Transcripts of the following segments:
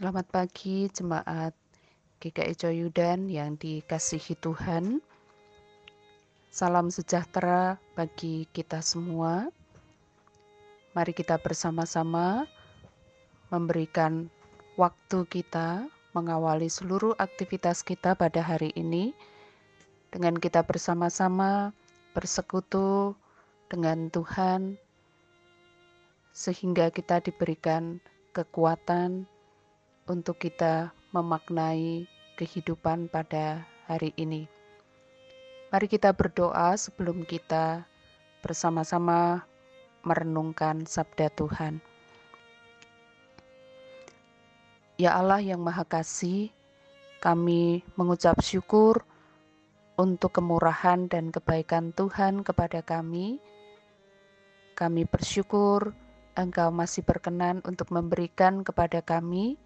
Selamat pagi jemaat GKI Coyudan yang dikasihi Tuhan. Salam sejahtera bagi kita semua. Mari kita bersama-sama memberikan waktu kita mengawali seluruh aktivitas kita pada hari ini dengan kita bersama-sama bersekutu dengan Tuhan sehingga kita diberikan kekuatan untuk kita memaknai kehidupan pada hari ini. Mari kita berdoa sebelum kita bersama-sama merenungkan sabda Tuhan. Ya Allah yang Maha Kasih, kami mengucap syukur untuk kemurahan dan kebaikan Tuhan kepada kami. Kami bersyukur Engkau masih berkenan untuk memberikan kepada kami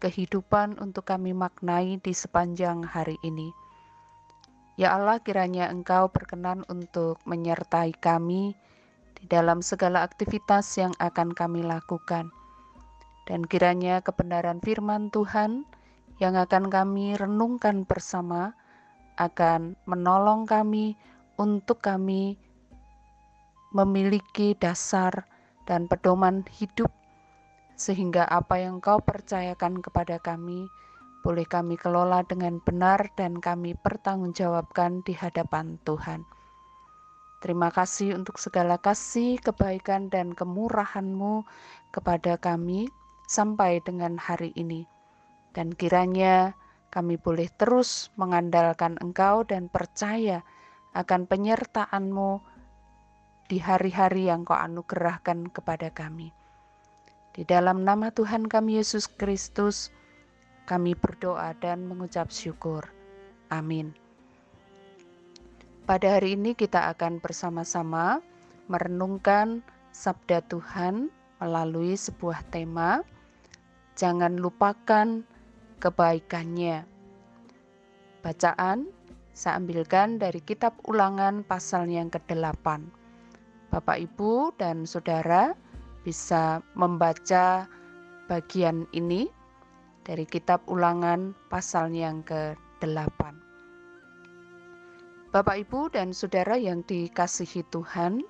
kehidupan untuk kami maknai di sepanjang hari ini. Ya Allah, kiranya Engkau berkenan untuk menyertai kami di dalam segala aktivitas yang akan kami lakukan. Dan kiranya kebenaran firman Tuhan yang akan kami renungkan bersama akan menolong kami untuk kami memiliki dasar dan pedoman hidup sehingga apa yang kau percayakan kepada kami boleh kami kelola dengan benar dan kami pertanggungjawabkan di hadapan Tuhan. Terima kasih untuk segala kasih, kebaikan, dan kemurahan-Mu kepada kami sampai dengan hari ini. Dan kiranya kami boleh terus mengandalkan Engkau dan percaya akan penyertaan-Mu di hari-hari yang Kau anugerahkan kepada kami. Di dalam nama Tuhan kami Yesus Kristus, kami berdoa dan mengucap syukur. Amin. Pada hari ini kita akan bersama-sama merenungkan sabda Tuhan melalui sebuah tema Jangan lupakan kebaikannya. Bacaan saya ambilkan dari kitab Ulangan pasal yang ke-8. Bapak, Ibu, dan Saudara, bisa membaca bagian ini dari kitab ulangan pasal yang ke-8. Bapak, Ibu, dan Saudara yang dikasihi Tuhan,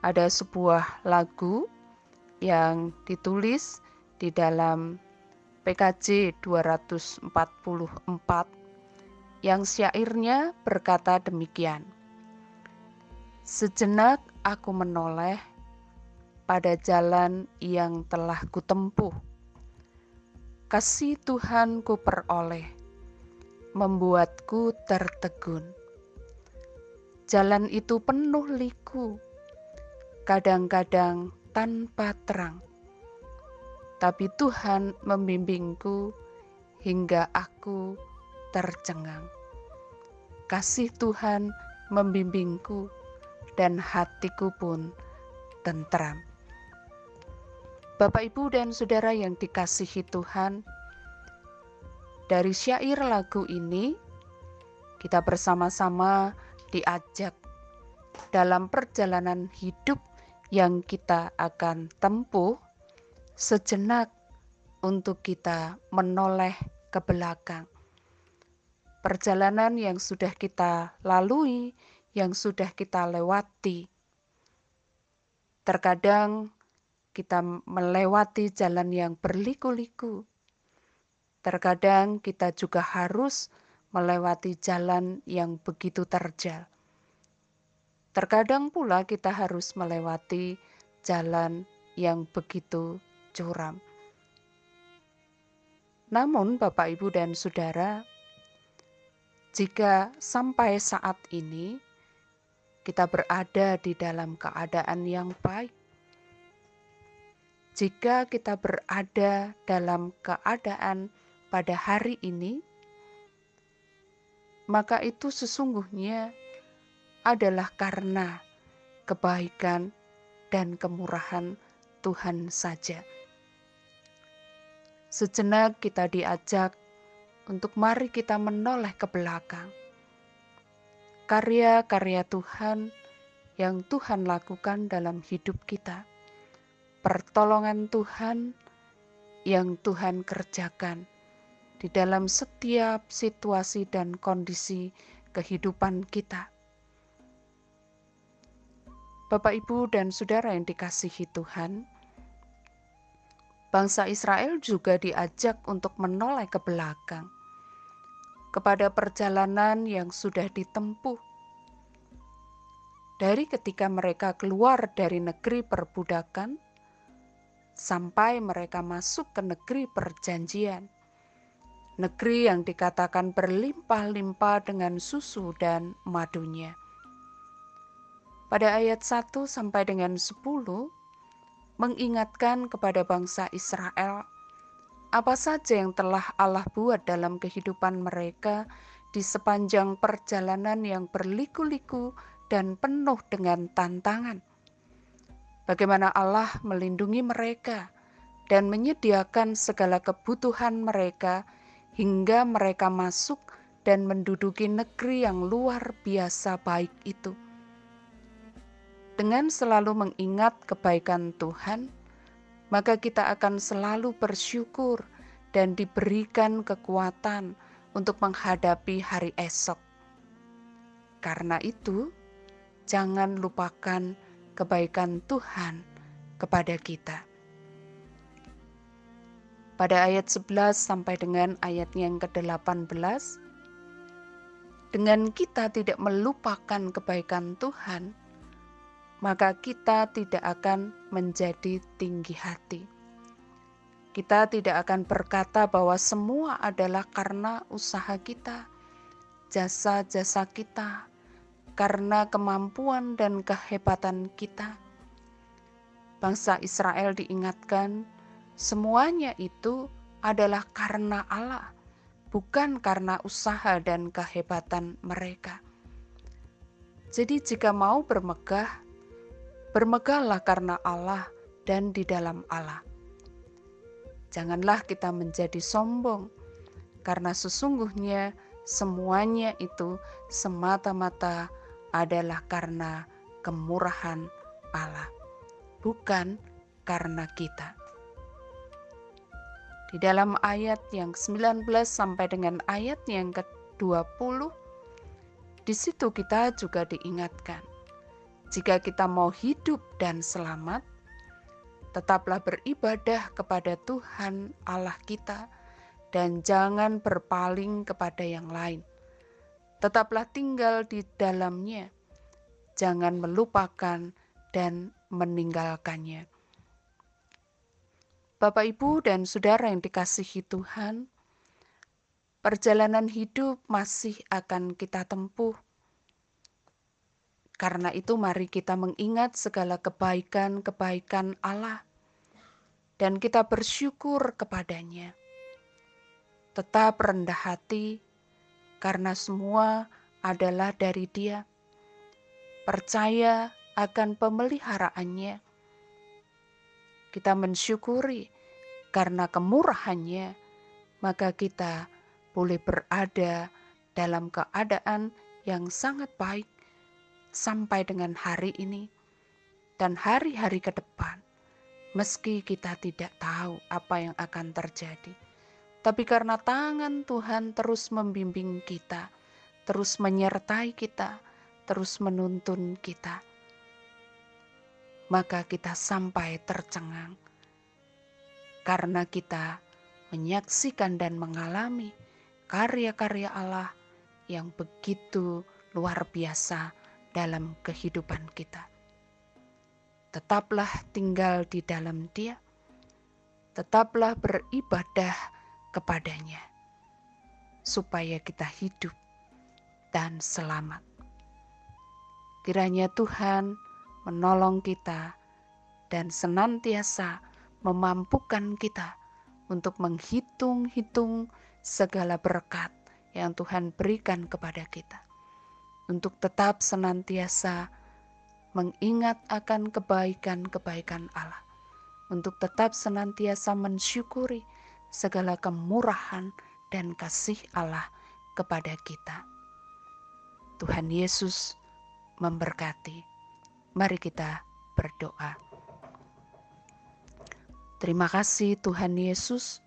ada sebuah lagu yang ditulis di dalam PKJ 244 yang syairnya berkata demikian. Sejenak aku menoleh pada jalan yang telah kutempuh. Kasih Tuhan ku peroleh, membuatku tertegun. Jalan itu penuh liku, kadang-kadang tanpa terang. Tapi Tuhan membimbingku hingga aku tercengang. Kasih Tuhan membimbingku dan hatiku pun tentram. Bapak, Ibu, dan saudara yang dikasihi Tuhan, dari syair lagu ini kita bersama-sama diajak dalam perjalanan hidup yang kita akan tempuh sejenak untuk kita menoleh ke belakang. Perjalanan yang sudah kita lalui, yang sudah kita lewati. Terkadang kita melewati jalan yang berliku-liku. Terkadang kita juga harus melewati jalan yang begitu terjal. Terkadang pula kita harus melewati jalan yang begitu curam. Namun, Bapak, Ibu, dan saudara, jika sampai saat ini kita berada di dalam keadaan yang baik, jika kita berada dalam keadaan pada hari ini, maka itu sesungguhnya adalah karena kebaikan dan kemurahan Tuhan saja. Sejenak kita diajak untuk mari kita menoleh ke belakang. Karya-karya Tuhan yang Tuhan lakukan dalam hidup kita pertolongan Tuhan yang Tuhan kerjakan di dalam setiap situasi dan kondisi kehidupan kita. Bapak, Ibu, dan saudara yang dikasihi Tuhan, bangsa Israel juga diajak untuk menoleh ke belakang kepada perjalanan yang sudah ditempuh. Dari ketika mereka keluar dari negeri perbudakan sampai mereka masuk ke negeri perjanjian negeri yang dikatakan berlimpah-limpah dengan susu dan madunya. Pada ayat 1 sampai dengan 10 mengingatkan kepada bangsa Israel apa saja yang telah Allah buat dalam kehidupan mereka di sepanjang perjalanan yang berliku-liku dan penuh dengan tantangan. Bagaimana Allah melindungi mereka dan menyediakan segala kebutuhan mereka hingga mereka masuk dan menduduki negeri yang luar biasa baik itu. Dengan selalu mengingat kebaikan Tuhan, maka kita akan selalu bersyukur dan diberikan kekuatan untuk menghadapi hari esok. Karena itu, jangan lupakan kebaikan Tuhan kepada kita. Pada ayat 11 sampai dengan ayat yang ke-18 dengan kita tidak melupakan kebaikan Tuhan maka kita tidak akan menjadi tinggi hati. Kita tidak akan berkata bahwa semua adalah karena usaha kita jasa-jasa kita karena kemampuan dan kehebatan kita bangsa Israel diingatkan Semuanya itu adalah karena Allah, bukan karena usaha dan kehebatan mereka. Jadi, jika mau bermegah, bermegahlah karena Allah dan di dalam Allah. Janganlah kita menjadi sombong, karena sesungguhnya semuanya itu semata-mata adalah karena kemurahan Allah, bukan karena kita. Di dalam ayat yang 19 sampai dengan ayat yang ke-20, di situ kita juga diingatkan, jika kita mau hidup dan selamat, tetaplah beribadah kepada Tuhan Allah kita dan jangan berpaling kepada yang lain. Tetaplah tinggal di dalamnya, jangan melupakan dan meninggalkannya. Bapak, Ibu, dan saudara yang dikasihi Tuhan, perjalanan hidup masih akan kita tempuh. Karena itu, mari kita mengingat segala kebaikan-kebaikan Allah, dan kita bersyukur kepadanya. Tetap rendah hati, karena semua adalah dari Dia. Percaya akan pemeliharaannya. Kita mensyukuri karena kemurahannya, maka kita boleh berada dalam keadaan yang sangat baik sampai dengan hari ini dan hari-hari ke depan. Meski kita tidak tahu apa yang akan terjadi, tapi karena tangan Tuhan terus membimbing kita, terus menyertai kita, terus menuntun kita, maka kita sampai tercengang karena kita menyaksikan dan mengalami karya-karya Allah yang begitu luar biasa dalam kehidupan kita. Tetaplah tinggal di dalam Dia, tetaplah beribadah kepadanya, supaya kita hidup dan selamat. Kiranya Tuhan menolong kita dan senantiasa memampukan kita untuk menghitung-hitung segala berkat yang Tuhan berikan kepada kita, untuk tetap senantiasa mengingat akan kebaikan-kebaikan Allah, untuk tetap senantiasa mensyukuri segala kemurahan dan kasih Allah kepada kita. Tuhan Yesus memberkati. Mari kita berdoa. Terima kasih Tuhan Yesus,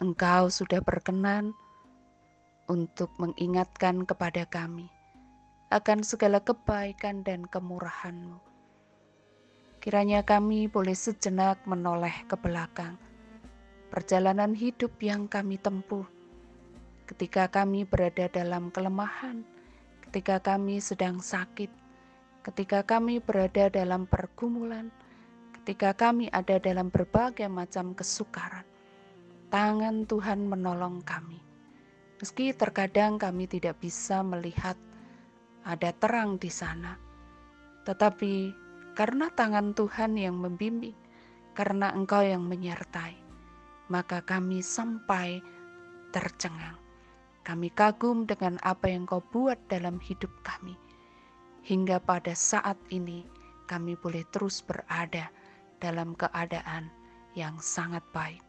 Engkau sudah berkenan untuk mengingatkan kepada kami akan segala kebaikan dan kemurahan-Mu. Kiranya kami boleh sejenak menoleh ke belakang perjalanan hidup yang kami tempuh ketika kami berada dalam kelemahan, ketika kami sedang sakit, ketika kami berada dalam pergumulan, ketika kami ada dalam berbagai macam kesukaran, tangan Tuhan menolong kami. Meski terkadang kami tidak bisa melihat ada terang di sana, tetapi karena tangan Tuhan yang membimbing, karena Engkau yang menyertai, maka kami sampai tercengang. Kami kagum dengan apa yang Kau buat dalam hidup kami, hingga pada saat ini kami boleh terus berada dalam keadaan yang sangat baik.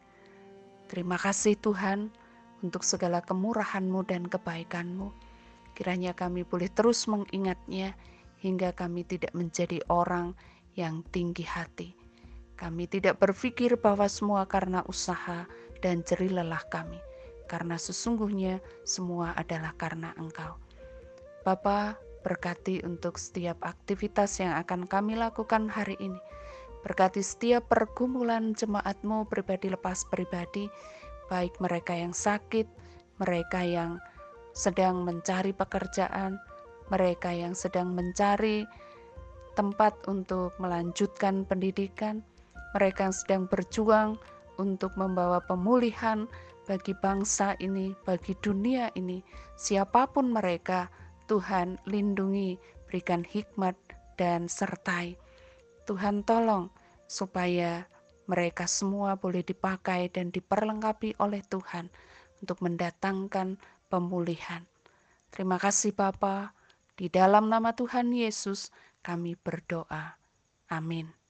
Terima kasih Tuhan untuk segala kemurahan-Mu dan kebaikan-Mu. Kiranya kami boleh terus mengingatnya hingga kami tidak menjadi orang yang tinggi hati. Kami tidak berpikir bahwa semua karena usaha dan jeri lelah kami, karena sesungguhnya semua adalah karena Engkau. Bapa, berkati untuk setiap aktivitas yang akan kami lakukan hari ini. Berkati setiap pergumulan jemaatmu pribadi lepas pribadi, baik mereka yang sakit, mereka yang sedang mencari pekerjaan, mereka yang sedang mencari tempat untuk melanjutkan pendidikan, mereka yang sedang berjuang untuk membawa pemulihan bagi bangsa ini, bagi dunia ini, siapa pun mereka, Tuhan lindungi, berikan hikmat dan sertai. Tuhan tolong supaya mereka semua boleh dipakai dan diperlengkapi oleh Tuhan untuk mendatangkan pemulihan. Terima kasih Bapa, di dalam nama Tuhan Yesus kami berdoa. Amin.